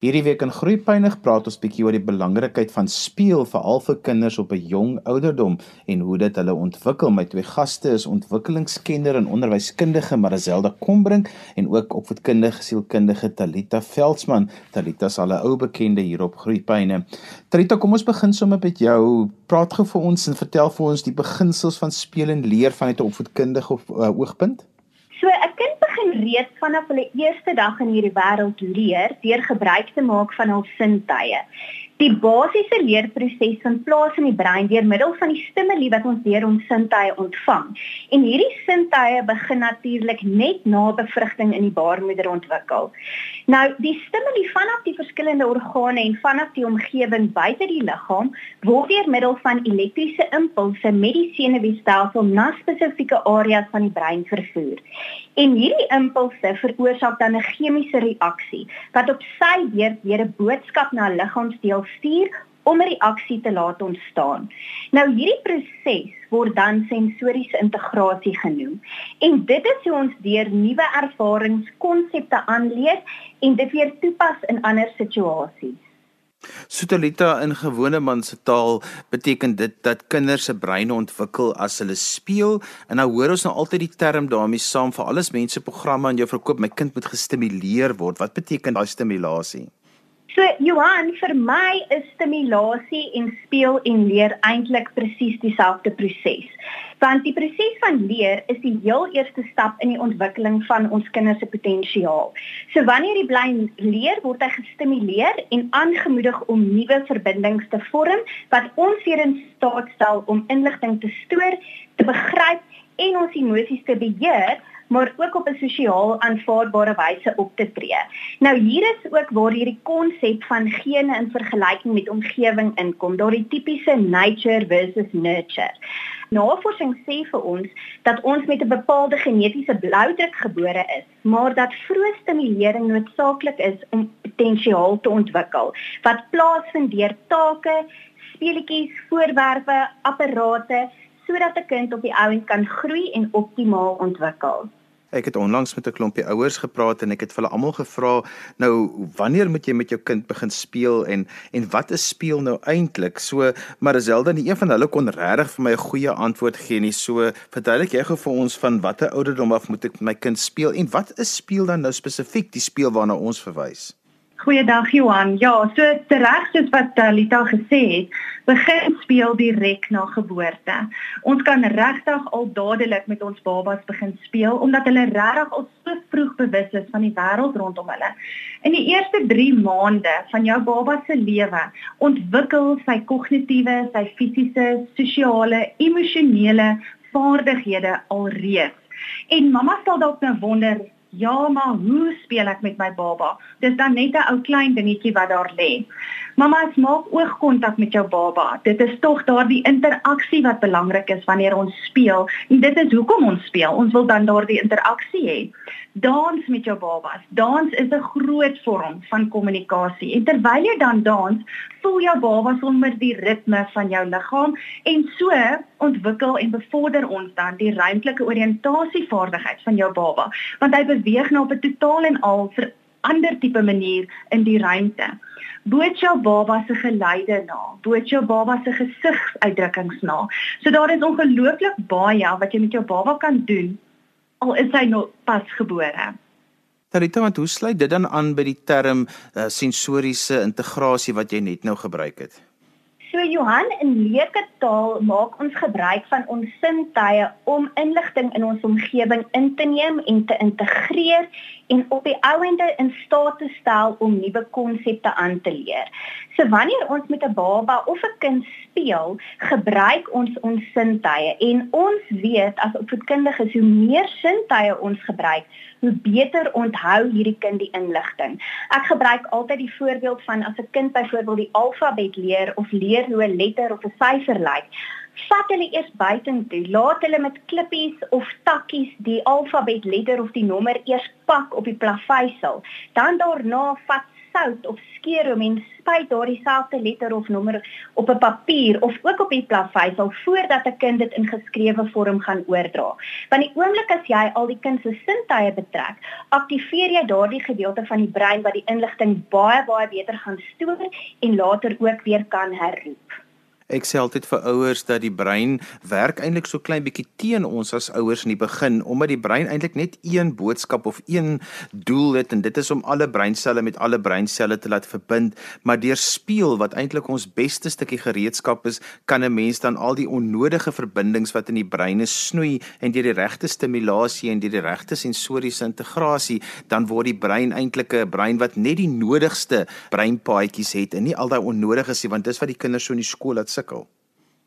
Hierdie week in Groepynig praat ons bietjie oor die belangrikheid van speel veral vir kinders op 'n jong ouderdom en hoe dit hulle ontwikkel. My twee gaste is ontwikkelingskenner en onderwyskundige Marizelda Kombrink en ook opvoedkundige sielkundige Talita Veldsmann. Talita is al 'n ou bekende hier op Groepyne. Talita, kom ons begin sommer met jou. Praat gou vir ons en vertel vir ons die beginsels van speel en leer vanuit 'n opvoedkundige uh, oogpunt. So begin reeds vanaf hulle eerste dag in hierdie wêreld leer deur gebruik te maak van hul sintuie. Die basiese leerproses vind plaas in die brein deur middel van die stimule wat ons deur ons sintuie ontvang. En hierdie sintuie begin natuurlik net na bevrugting in die baarmoeder ontwikkel. Nou, die stimule vanaf die verskillende organe en vanaf die omgewing buite die liggaam word deur middel van elektriese impulse met die senuweestelsel na spesifieke areas van die brein vervoer. En hierdie impulse veroorsaak dan 'n chemiese reaksie wat op sy beurt weer 'n boodskap na liggaamsdeel stuur om 'n reaksie te laat ontstaan. Nou hierdie proses word dan sensoriese integrasie genoem. En dit is hoe ons deur nuwe ervaringskonsepte aanleer en dit weer toepas in ander situasies. Sotelita in gewone man se taal beteken dit dat kinders se breine ontwikkel as hulle speel en nou hoor ons nou altyd die term daarmee saam vir alles mense programme aan jou verkoop my kind moet gestimuleer word. Wat beteken daai stimulasie? So Johan, vir my is stimulasie en speel en leer eintlik presies dieselfde proses. Want die proses van leer is die heel eerste stap in die ontwikkeling van ons kinders se potensiaal. So wanneer die brein leer, word hy gestimuleer en aangemoedig om nuwe verbindings te vorm wat ons weer in staat stel om inligting te stoor, te begryp en ons emosies te beheer maar ook op 'n sosiaal aanvaarbare wyse op te tree. Nou hier is ook waar hierdie konsep van gene in vergelyking met omgewing inkom, daardie tipiese nature versus nurture. Navorsing sê vir ons dat ons met 'n bepaalde genetiese bloudruk gebore is, maar dat vroeë stimulering noodsaaklik is om potensiaal te ontwikkel wat plaasvind deur take, speletjies, voorwerpe, apparate sodat 'n kind op die ouend kan groei en optimaal ontwikkel. Ek het onlangs met 'n klompie ouers gepraat en ek het vir hulle almal gevra, nou wanneer moet jy met jou kind begin speel en en wat is speel nou eintlik? So Marizelda, nie een van hulle kon regtig vir my 'n goeie antwoord gee nie. So verduidelik jy gou vir ons van watter ouderdom af moet ek met my kind speel en wat is speel dan nou spesifiek die speel waarna ons verwys? Goeiedag Johan. Ja, so tereg soos wat uh, Lita gesê het, begin speel direk na geboorte. Ons kan regtig al dadelik met ons babas begin speel omdat hulle regtig al so vroeg bewus is van die wêreld rondom hulle. In die eerste 3 maande van jou baba se lewe ontwikkel sy kognitiewe, sy fisiese, sosiale, emosionele vaardighede alreeds. En mamma sal dalk nou wonder Ja, maar hoe speel ek met my baba? Dis dan net 'n ou klein dingetjie wat daar lê. Mamma, maak oogkontak met jou baba. Dit is tog daardie interaksie wat belangrik is wanneer ons speel. En dit is hoekom ons speel. Ons wil dan daardie interaksie hê. Dans met jou babas. Dans is 'n groot vorm van kommunikasie. En terwyl jy dan dans, voel jou baba sommer die ritme van jou liggaam en so ontwikkel en bevorder ons dan die ruimtelike oriëntasievaardigheid van jou baba, want hy beweeg nou op 'n totaal en al vir ander tipe manier in die ruimte. Boot jou baba se geluide na, boot jou baba se gesigsuitdrukkings na. So daar is ongelooflik baie wat jy met jou baba kan doen al is hy nog pas gebore. Tarita, wat hoe sluit dit dan aan by die term uh, sensoriese integrasie wat jy net nou gebruik het? So Johan, in leuke taal maak ons gebruik van ons sintuie om inligting in ons omgewing in te neem en te integreer en op die ouende in staat te stel om nuwe konsepte aan te leer. So wanneer ons met 'n baba of 'n kind speel, gebruik ons ons sintuie en ons weet as opvoedkundiges hoe meer sintuie ons gebruik, hoe beter onthou hierdie kind die inligting. Ek gebruik altyd die voorbeeld van as 'n kind byvoorbeeld die alfabet leer of leer hoe 'n letter of 'n syfer lyk. Vat hulle eers buitentoe, laat hulle met klippies of takkies die alfabet letter of die nommer eers pak op die plaveisel. Dan daarna vat sout of skeerom en spuit daardie selfde letter of nommer op 'n papier of ook op die plaveisel voordat 'n kind dit in geskrewe vorm gaan oordra. Want die oomblik as jy al die kind se sintuie betrek, aktiveer jy daardie gedeelte van die brein wat die inligting baie baie beter gaan stoor en later ook weer kan herroep. Ek sê altyd vir ouers dat die brein werk eintlik so klein bietjie teen ons as ouers in die begin omdat die brein eintlik net een boodskap of een doel het en dit is om alle breinselle met alle breinselle te laat verbind, maar deur speel wat eintlik ons beste stukkie gereedskap is, kan 'n mens dan al die onnodige verbindings wat in die brein is snoei en deur die regte stimulasie en deur die regte sensoriese integrasie, dan word die brein eintlik 'n brein wat net die nodigste breinpaadjies het en nie al daai onnodiges nie want dis wat die kinders so in die skool laat sukkel.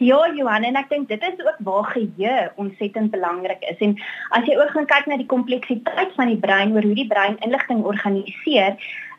Ja, Johan, en ek dink dit is ook waar geheue ontsettend belangrik is. En as jy ook gaan kyk na die kompleksiteit van die brein oor hoe die brein inligting organiseer,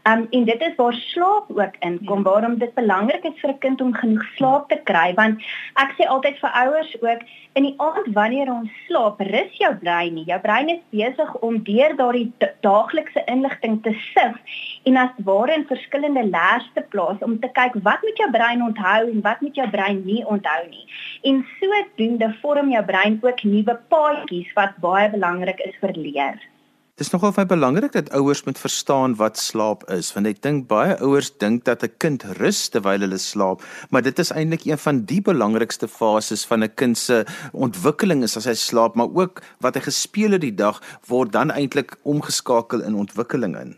Um en dit is waar slaap ook inkom. Ja. Waarom dit belangrik is vir 'n kind om genoeg slaap te kry want ek sê altyd vir ouers ook in die aand wanneer ons slaap, rus jou brein nie. Jou brein is besig om deur daardie daaglikse inligting te sif en as ware in verskillende layers te plaas om te kyk wat moet jou brein onthou en wat moet jou brein nie onthou nie. En sodoende vorm jou brein ook nuwe paadjies wat baie belangrik is vir leer. Dis nogal baie belangrik dat ouers moet verstaan wat slaap is, want ek dink baie ouers dink dat 'n kind rus terwyl hulle slaap, maar dit is eintlik een van die belangrikste fases van 'n kind se ontwikkeling is as hy slaap, maar ook wat hy gespeel het die dag word dan eintlik omgeskakel in ontwikkeling in.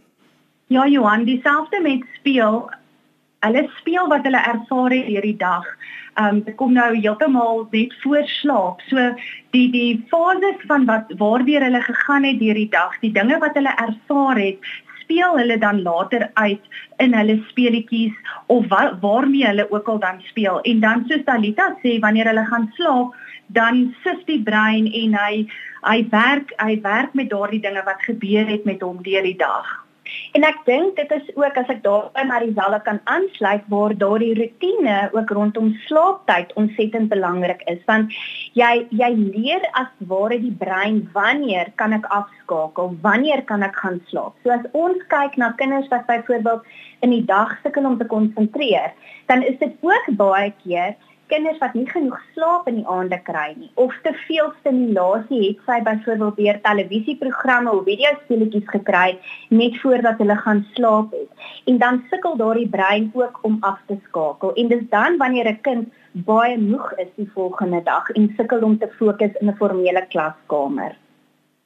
Ja, Johan, dieselfde met speel. Hulle speel wat hulle ervaar het hierdie dag um dit kom nou heeltemal net voor slaap. So die die fases van wat waardeur hulle gegaan het deur die dag, die dinge wat hulle ervaar het, speel hulle dan later uit in hulle speletjies of wa waarmee hulle ook al dan speel. En dan soos Talita sê, wanneer hulle gaan slaap, dan sif die brein en hy hy werk hy werk met daardie dinge wat gebeur het met hom deur die dag. En ek dink dit is ook as ek daarby Marisella kan aansluit waar daardie rotine ook rondom slaaptyd ontsettend belangrik is want jy jy leer as ware die brein wanneer kan ek afskakel wanneer kan ek gaan slaap. So as ons kyk na kinders wat byvoorbeeld in die dag sukkel om te konsentreer dan is dit ook baie keer kinders wat nie genoeg slaap in die aande kry nie of te veel stimulasie het sy byvoorbeeld deur televisieprogramme of videospeletjies gekry net voordat hulle gaan slaap het. En dan sukkel daardie brein ook om af te skakel. En dis dan wanneer 'n kind baie moeg is die volgende dag en sukkel om te fokus in 'n formele klaskamer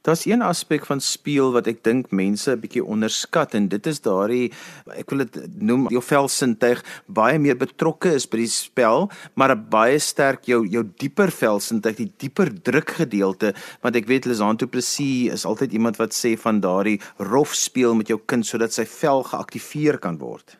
Daar's een aspek van speel wat ek dink mense 'n bietjie onderskat en dit is daardie ek wil dit noem jou velsintuig baie meer betrokke is by die spel, maar 'n baie sterk jou jou dieper velsintuig, die dieper druk gedeelte, want ek weet Lizanto Plessis is altyd iemand wat sê van daardie rof speel met jou kind sodat sy vel geaktiveer kan word.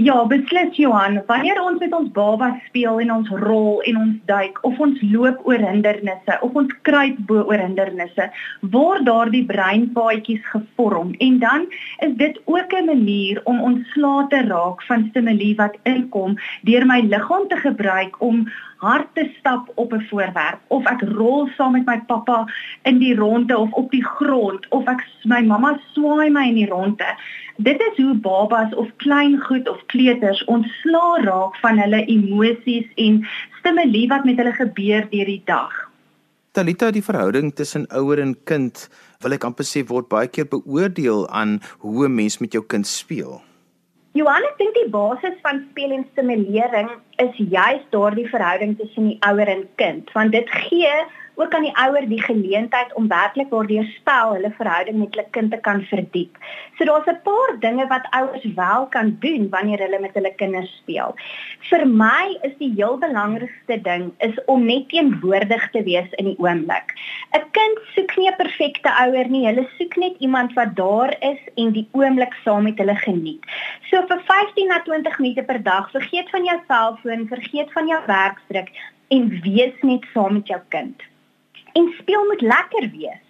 Ja, beslis Johan, wanneer ons met ons baba speel en ons rol en ons duik of ons loop oor hindernisse of ons kruip bo oor hindernisse, word daardie breinpaadjies gevorm. En dan is dit ook 'n manier om ontslae te raak van stimule wat inkom deur my liggaam te gebruik om hard te stap op 'n voorwerp of ek rol saam met my pappa in die ronde of op die grond of ek my mamma swaai my in die ronde. Dit is hoe babas of klein goed of kleuters ontslaa raak van hulle emosies en stimule wat met hulle gebeur deur die dag. Talita die verhouding tussen ouer en kind wil ek amper sê word baie keer beoordeel aan hoe 'n mens met jou kind speel. Johan, ek dink die basis van speel en stimulering is juis daardie verhouding tussen die ouer en kind, want dit gee ook aan die ouer die geleentheid om werklik waardeur spel hulle verhouding met hulle kind te kan verdiep. So daar's 'n paar dinge wat ouers wel kan doen wanneer hulle met hulle kinders speel. Vir my is die heel belangrikste ding is om net teenwoordig te wees in die oomblik. 'n Kind soek nie 'n perfekte ouer nie, hulle soek net iemand wat daar is en die oomblik saam met hulle geniet. So vir 15 na 20 minute per dag, vergeet van jou selfoon, vergeet van jou werkdruk en wees net saam met jou kind. En speel moet lekker wees.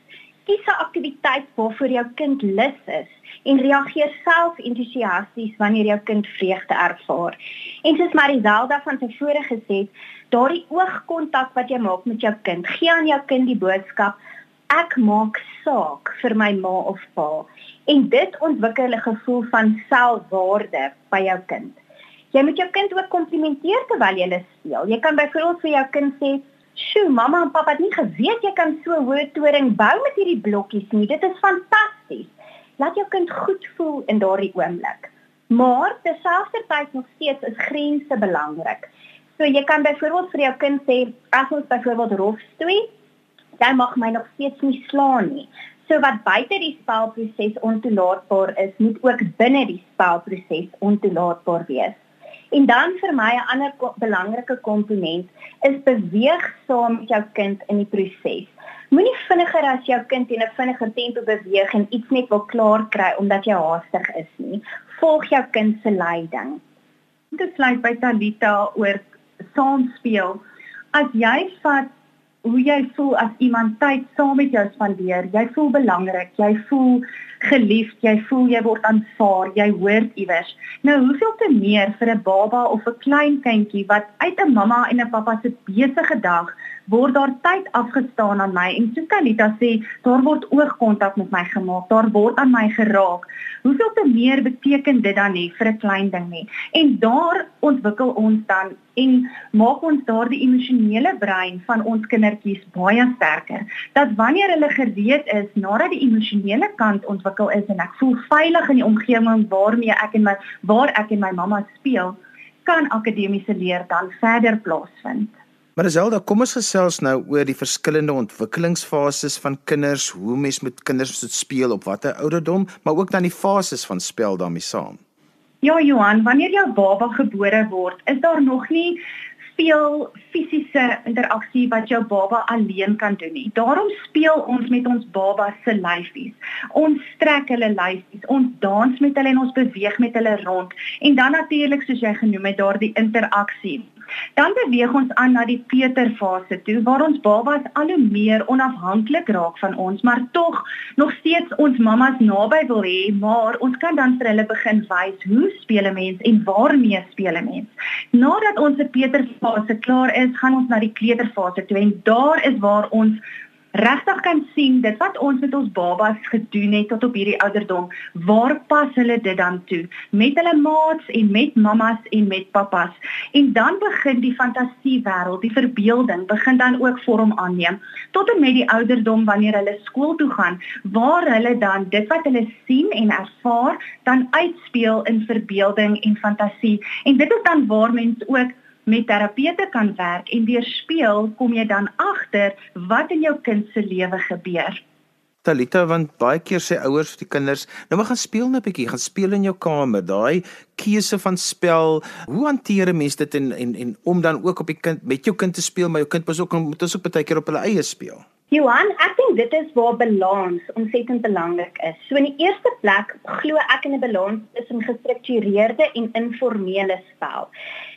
Kies 'n aktiwiteit waarvoor jou kind lus is en reageer self entoesiasties wanneer jou kind vreugde ervaar. En soos Mariselda van tevore gesê het, daardie oogkontak wat jy maak met jou kind, gee aan jou kind die boodskap ek maak saak vir my ma of pa en dit ontwikkel 'n gevoel van selfwaarde by jou kind. Jy moet jou kind ook komplimenteer terwyl jy speel. Jy kan byvoorbeeld vir jou kind sê, "Sjoe, mamma en pappa het nie geweet jy kan so hoë toring bou met hierdie blokkies nie. Dit is fantasties." Laat jou kind goed voel in daardie oomblik. Maar terselfdertyd nog steeds is grense belangrik. So jy kan byvoorbeeld vir jou kind sê, "As ons byvoorbeeld rof stoei, jy mag my nog steeds nie slaan nie." So wat buite die spelproses ontoelaatbaar is, moet ook binne die spelproses ontoelaatbaar wees. En dan vir my 'n ander belangrike komponent is beweeg saam met jou kind in die proses. Moenie vinniger as jou kind in 'n vinniger tempo beweeg en iets net wil klaar kry omdat jy haastig is nie. Volg jou kind se leiding. Dit sluit by Talita oor saam speel. As jy vat hoe jy voel as iemand tyd saam met jou spandeer, jy voel belangrik, jy voel geliefd, jy voel jy word aanvaar, jy hoort iewers. Nou hoeveel te meer vir 'n baba of 'n klein kindjie wat uit 'n mamma en 'n pappa se besige dag word daar tyd afgestaan aan my en soos Kalita sê, daar word oogkontak met my gemaak, daar word aan my geraak. Hoeveel te meer beteken dit dan nie vir 'n klein ding nie? En daar ontwikkel ons dan en maak ons daardie emosionele brein van ons kindertjies baie sterker. Dat wanneer hulle gereed is nadat die emosionele kant ontwikkel is en ek voel veilig in die omgewing waarmee ek en my waar ek en my mamma speel, kan akademiese leer dan verder plaasvind. Maar Zelda, kom ons gesels nou oor die verskillende ontwikkelingsfases van kinders, hoe mens met kinders moet speel op watter ouderdom, maar ook dan die fases van spel daarmee saam. Ja, Johan, wanneer jou baba gebore word, is daar nog nie veel fisiese interaksie wat jou baba alleen kan doen nie. Daarom speel ons met ons baba se lyfies. Ons strek hulle lyfies, ons dans met hulle en ons beweeg met hulle rond. En dan natuurlik soos jy genoem het, daardie interaksie Dan beweeg ons aan na die peuterfase toe waar ons babas al hoe meer onafhanklik raak van ons, maar tog nog steeds ons mammas naby wil hê, maar ons kan dan vir hulle begin wys hoe speel 'n mens en waarmee speel 'n mens. Nadat ons se peuterfase klaar is, gaan ons na die kleuterfase toe en daar is waar ons regtig kan sien dit wat ons met ons babas gedoen het tot op hierdie ouderdom, waar pas hulle dit dan toe met hulle maats en met mammas en met pappas. En dan begin die fantasiewêreld, die verbeelding begin dan ook vorm aanneem tot en met die ouderdom wanneer hulle skool toe gaan, waar hulle dan dit wat hulle sien en ervaar dan uitspeel in verbeelding en fantasie. En dit is dan waar mens ook met terapeute kan werk en deur speel kom jy dan agter wat in jou kind se lewe gebeur. Talita want baie keer sê ouers vir die kinders, nou maar gaan speel net 'n bietjie, gaan speel in jou kamer. Daai keuse van spel, hoe hanteer 'n mens dit en en en om dan ook op die kind met jou kind te speel, maar jou kind moet ook moet ons ook baie keer op hulle eie speel. Johan, ek dink dit is waar balans ontsettend belangrik is. So in die eerste plek glo ek in 'n balans tussen gestruktureerde en informele spel.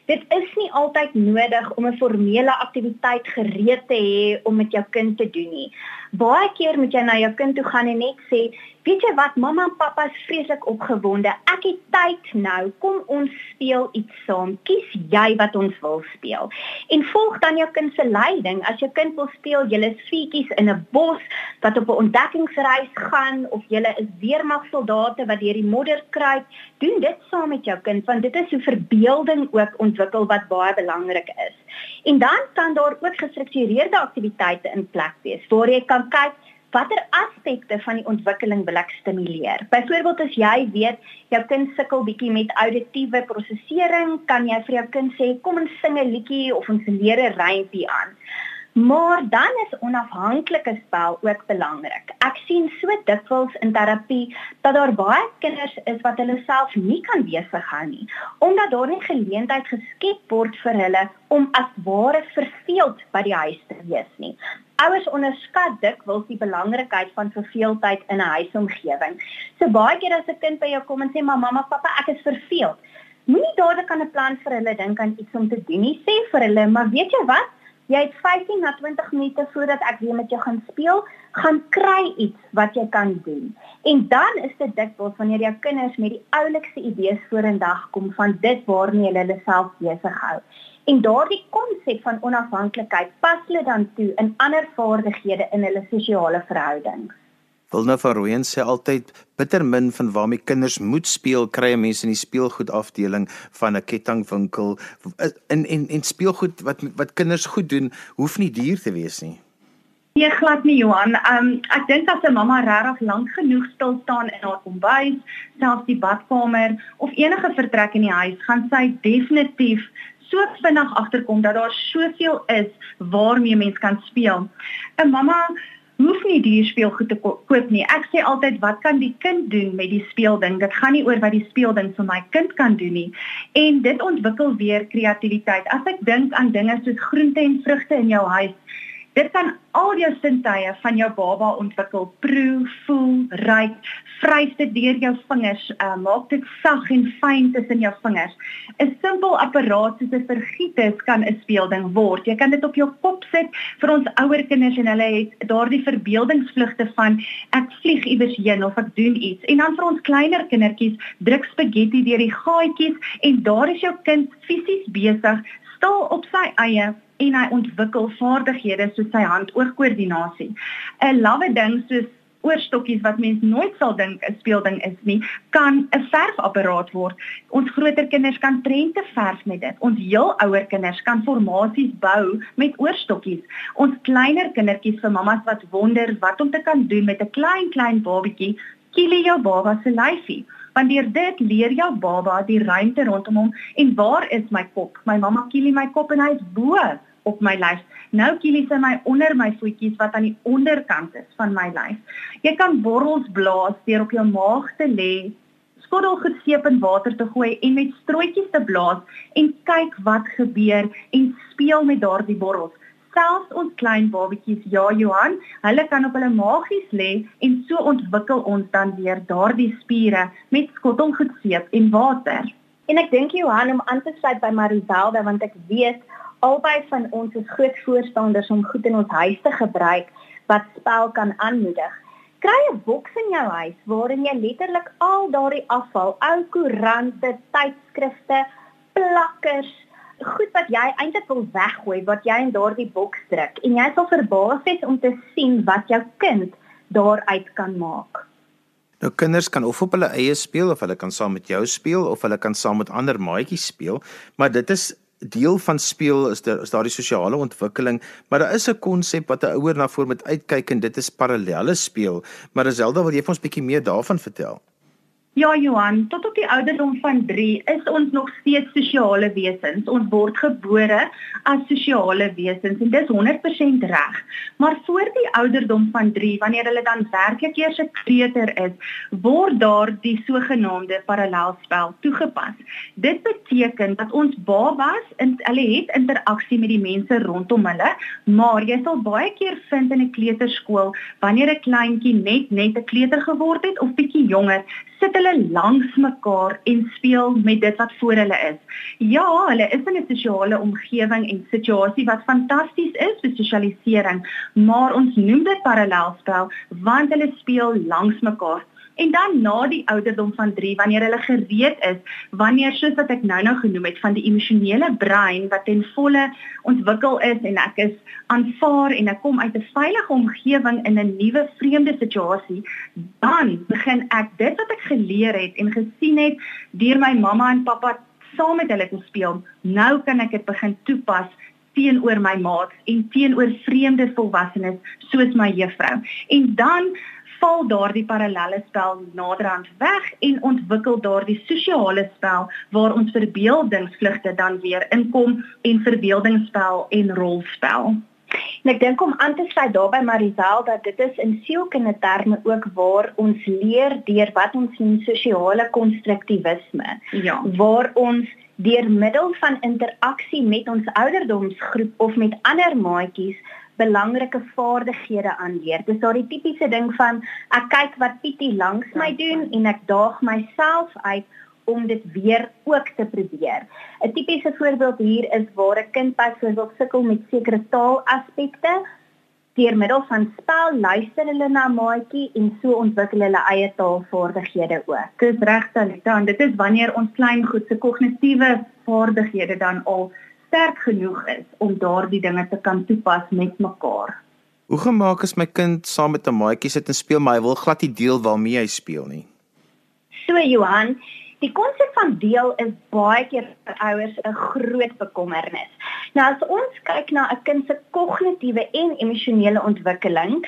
Dit is nie altyd nodig om 'n formele aktiwiteit gereed te hê om met jou kind te doen nie. Baie keer moet jy na jou kind toe gaan en net sê, "Weet jy wat, mamma en pappa is vreeslik opgewonde. Ek het tyd nou. Kom ons speel iets saam. Kies jy wat ons wil speel." En volg dan jou kind se leiding. As jou kind wil speel, julle is fietjies in 'n bos wat op 'n ontdekkingsreis gaan of julle is weermagsoldate wat deur die modder kruip, doen dit saam met jou kind want dit is hoe verbeelding ook ontwikkel wat baie belangrik is. En dan kan daar ook gestruktureerde aktiwiteite in plek wees waar jy kan kyk watter aspekte van die ontwikkeling wil ek stimuleer. Byvoorbeeld as jy weet jou kind sukkel bietjie met auditiewe prosesering, kan jy vir jou kind sê kom ons sing 'n liedjie of ons leer 'n rympie aan. Maar dan is onafhanklike spel ook belangrik. Ek sien so dikwels in terapie dat daar baie kinders is wat hulle self nie kan besig hou nie, omdat daar nie geleentheid geskep word vir hulle om as ware verveeld by die huis te wees nie. Ouers onderskat dikwels die belangrikheid van verveeldheid in 'n huisomgewing. So baie keer as 'n kind by jou kom en sê, "Mamma, pappa, ek is verveeld." Moenie dadelik aan 'n plan vir hulle dink aan iets om te doen nie. Sê vir hulle, "Maar weet jy wat? Jy het 15 na 20 minute voordat ek weer met jou gaan speel, gaan kry iets wat jy kan doen. En dan is dit dikwels wanneer jou kinders met die oulikste idees vorendag kom van dit waarmee hulle hulle self besig hou. En daardie konsep van onafhanklikheid pas hulle dan toe in ander vaardighede in hulle sosiale verhoudings. Wilna van Rooyen sê altyd bitter min van waarmee kinders moet speel kry 'n mens in die speelgoed afdeling van 'n kettingwinkel in en en speelgoed wat wat kinders goed doen hoef nie duur te wees nie. Nee glad nie Johan. Um ek dink as 'n mamma regtig lank genoeg stil staan in haar kombuis, selfs die badkamer of enige vertrek in die huis, gaan sy definitief so vinnig agterkom dat daar soveel is waarmee mens kan speel. 'n Mamma hoef nie die speelgoed te ko koop nie. Ek sê altyd wat kan die kind doen met die speelding? Dit gaan nie oor wat die speelding vir my kind kan doen nie. En dit ontwikkel weer kreatiwiteit. As ek dink aan dinge soos groente en vrugte in jou huis, Dit kan al jou sintuie van jou baba ontwikkel. Proe, voel, ruik, vryf dit deur jou vingers, uh, maak dit sag en fyn tussen jou vingers. 'n Simpel apparaat soos 'n vergieter kan 'n speelding word. Jy kan dit op jou kop sit vir ons ouer kinders en hulle het daardie verbeeldingsvlugte van ek vlieg iewers heen of ek doen iets. En dan vir ons kleiner kindertjies, druk spaghetti deur die gaatjies en daar is jou kind fisies besig stil op sy eie en hy ontwikkel vaardighede soos sy hand-oog-koördinasie. 'n Lawwe ding soos oorstokkies wat mens nooit sal dink 'n speelding is nie, kan 'n verfapparaat word. Ons groter kinders kan prente verf met dit. Ons heel ouer kinders kan formasies bou met oorstokkies. Ons kleiner kindertjies vir mammas wat wonder wat om te kan doen met 'n klein klein babatjie, kielie jou baba se lyfie want deur dit leer jou baba die ruimte rondom hom en waar is my kop? My mamma kielie my kop en hy is bo op my lyf. Nou kielie sy my onder my voetjies wat aan die onderkant is van my lyf. Jy kan borrels blaas deur op jou maag te lê, skottel geseep in water te gooi en met strooitjies te blaas en kyk wat gebeur en speel met daardie borrels selfs ons klein babatjies, ja Johan, hulle kan op hulle maagies lê en so ontwikkel ons dan weer daardie spiere met skottelgoedseep en water. En ek dink Johan om aan te sluit by Mariselda want ek weet albei van ons is groot voorstanders om goed in ons huis te gebruik wat spel kan aanmoedig. Kry 'n boks in jou huis waarin jy letterlik al daardie afval, ou koerante, tydskrifte, plakkers, goed wat jy eintlik wil weggooi wat jy in daardie boks druk en jy sal verbaas wees om te sien wat jou kind daaruit kan maak. Nou kinders kan of op hulle eie speel of hulle kan saam met jou speel of hulle kan saam met ander maatjies speel, maar dit is deel van speel is daar is daardie sosiale ontwikkeling, maar daar is 'n konsep wat 'n ouer na voor moet uitkyk en dit is parallelle speel. Maar Zelda, wil jy vir ons bietjie meer daarvan vertel? Ja Johan, tot op die ouderdom van 3 is ons nog steeds sosiale wesens. Ons word gebore as sosiale wesens en dis 100% reg. Maar voor die ouderdom van 3, wanneer hulle dan werklik eers 'n kleuter is, word daar die sogenaamde parallelspel toegepas. Dit beteken dat ons babas in hulle het interaksie met die mense rondom hulle, maar jy sal baie keer vind in 'n kleuterskool wanneer 'n kleintjie net net 'n kleuter geword het of bietjie jonger sit hulle langs mekaar en speel met dit wat voor hulle is. Ja, hulle is in 'n sosiale omgewing en situasie wat fantasties is vir sosialisering, maar ons noem dit parallelspel want hulle speel langs mekaar. En dan na die ouderdom van 3 wanneer hulle gereed is, wanneer soos wat ek nou-nou genoem het van die emosionele brein wat ten volle ontwikkel is en ek is aanvaar en ek kom uit 'n veilige omgewing in 'n nuwe vreemde situasie, dan begin ek dit wat ek geleer het en gesien het deur my mamma en pappa saam met hulle te speel, nou kan ek dit begin toepas teenoor my maats en teenoor vreemde volwassenes soos my juffrou. En dan val daardie parallelle spel naderhand weg en ontwikkel daardie sosiale spel waar ons verbeeldingsvlugte dan weer inkom en verbeeldingsspel en rolspel. En ek dink om aan te sluit daarbey Marisel dat dit is in sielkundige terme ook waar ons leer deur wat ons noem sosiale konstruktivisme. Ja. Waar ons deur middel van interaksie met ons ouderdomsgroep of met ander maatjies belangrike vaardighede aanleer. Dis daardie tipiese ding van ek kyk wat Pietie langs my doen en ek daag myself uit om dit weer ook te probeer. 'n Tipiese voorbeeld hier is waar 'n kind byvoorbeeld sukkel met sekere taalaspekte. Deur middel van spel luister hulle na maatjie en so ontwikkel hulle eie taalvaardighede ook. Dis regtig, dan dit is wanneer ons klein goed se kognitiewe vaardighede dan al sterk genoeg is om daardie dinge te kan toepas met mekaar. Hoe gemaak is my kind saam met 'n maatjie sit en speel, maar hy wil glad nie deel waarmee hy speel nie? So Johan, die konsep van deel is baie keer vir ouers 'n groot bekommernis. Nou as ons kyk na 'n kind se kognitiewe en emosionele ontwikkeling,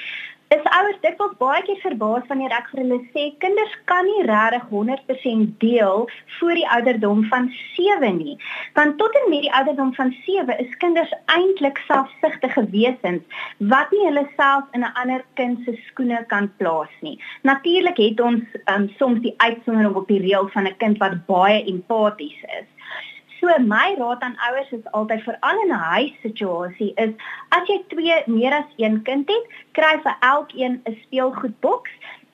is ouers dikwels baie keer verbaas wanneer ek vir hulle sê kinders kan nie regtig 100% deel voor die ouderdom van 7 nie. Want tot en met die ouderdom van 7 is kinders eintlik selfsugtige wesens wat nie hulle self in 'n ander kind se skoene kan plaas nie. Natuurlik het ons um, soms die uitsondering op die reël van 'n kind wat baie empaties is. So my raad aan ouers is altyd vir al 'n huissituasie is as jy twee meer as een kind het, kry vir elkeen 'n speelgoedboks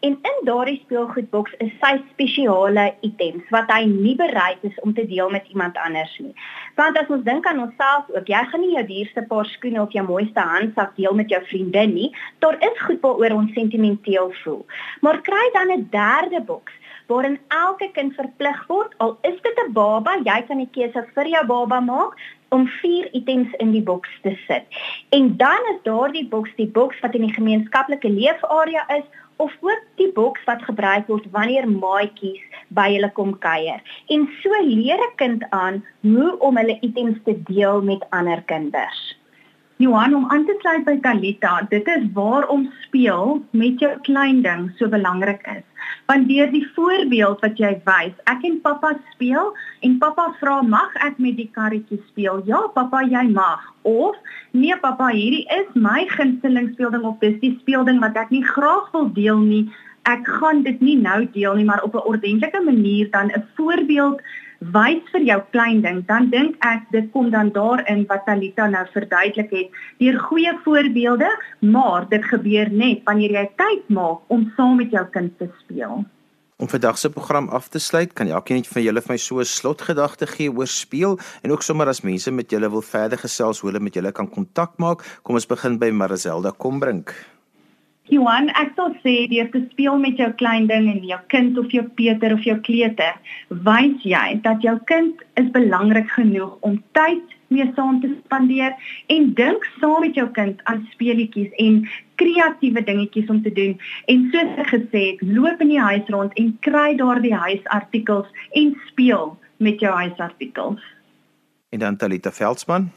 en in daardie speelgoedboks is sy spesiale items wat hy nie bereid is om te deel met iemand anders nie. Want as ons dink aan onsself ook, jy gaan nie jou duurste paar skoene of jou mooiste handsak deel met jou vriendin nie, daar is goed waaroor ons sentimenteel voel. Maar kry dan 'n derde boks waarin elke kind verplig word al is dit 'n baba, jy kan die keuse vir jou baba maak om vier items in die boks te sit. En dan is daardie boks die boks wat in die gemeenskaplike leefarea is of ook die boks wat gebruik word wanneer maatjies by hulle kom kuier. En so leer 'n kind aan hoe om hulle items te deel met ander kinders. Johan om aan te sluit by Talita, dit is waarom speel met jou klein ding so belangrik is. Want deur die voorbeeld wat jy wys, ek en pappa speel en pappa vra mag ek met die karretjie speel? Ja, pappa, jy mag. Of nee pappa, hierdie is my gunsteling speelding of dis die speelding wat ek nie graag wil deel nie. Ek gaan dit nie nou deel nie, maar op 'n ordentlike manier dan 'n voorbeeld wys vir jou klein ding, dan dink ek dit kom dan daarin wat Talita nou verduidelik het, deur goeie voorbeelde, maar dit gebeur net wanneer jy tyd maak om saam met jou kind te speel. Om vandag se program af te sluit, kan elkeen net van julle vir my so 'n slotgedagte gee oor speel en ook sommer as mense met julle wil verder gesels, hoe hulle met julle kan kontak maak. Kom ons begin by Marizelda Kombrink. Johan, ek sal sê deur te speel met jou klein ding en jou kind of jou Peter of jou kleuter, wys jy dat jou kind is belangrik genoeg om tyd mee saam te spandeer en dink saam met jou kind aan speletjies en kreatiewe dingetjies om te doen. En soos ek gesê het, loop in die huis rond en kry daardie huisartikels en speel met jou huisartikels. En dan Talita Veldsmann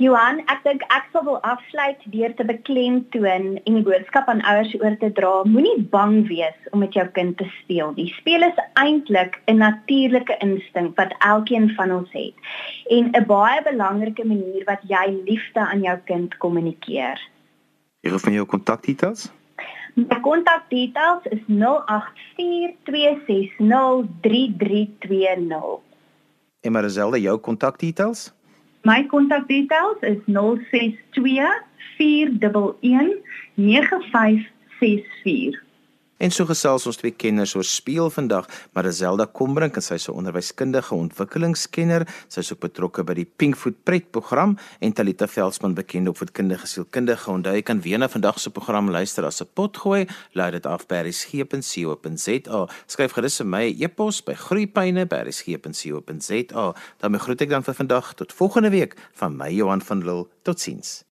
Johan, ek dink ek sal wil afsluit deur te beklemtoon en die boodskap aan ouers oor te dra. Moenie bang wees om met jou kind te speel. Die speel is eintlik 'n natuurlike instink wat elkeen van ons het en 'n baie belangrike manier wat jy liefde aan jou kind kommunikeer. Hier is van jou kontakdetails. My kontakdetails is 0842603320. En Mariselde, jou kontakdetails? My kontakdetails is 062 411 9564. En so gesels ons twee kenners oor speel vandag, Marizelda Kombrink en sy is 'n onderwyskundige ontwikkelingskenner. Sy is ook betrokke by die Pinkfoot Pret program en Talita Veldsmann bekende opvoedkundige sielkundige. Onthou jy kan weer na vandag se program luister as 'n potgooi. Laai dit af by resgep.co.za. Skryf gerus vir my e-pos by groeipyne@resgep.co.za. Dan groet ek dan vir vandag tot volgende week van my Johan van Lille. Totsiens.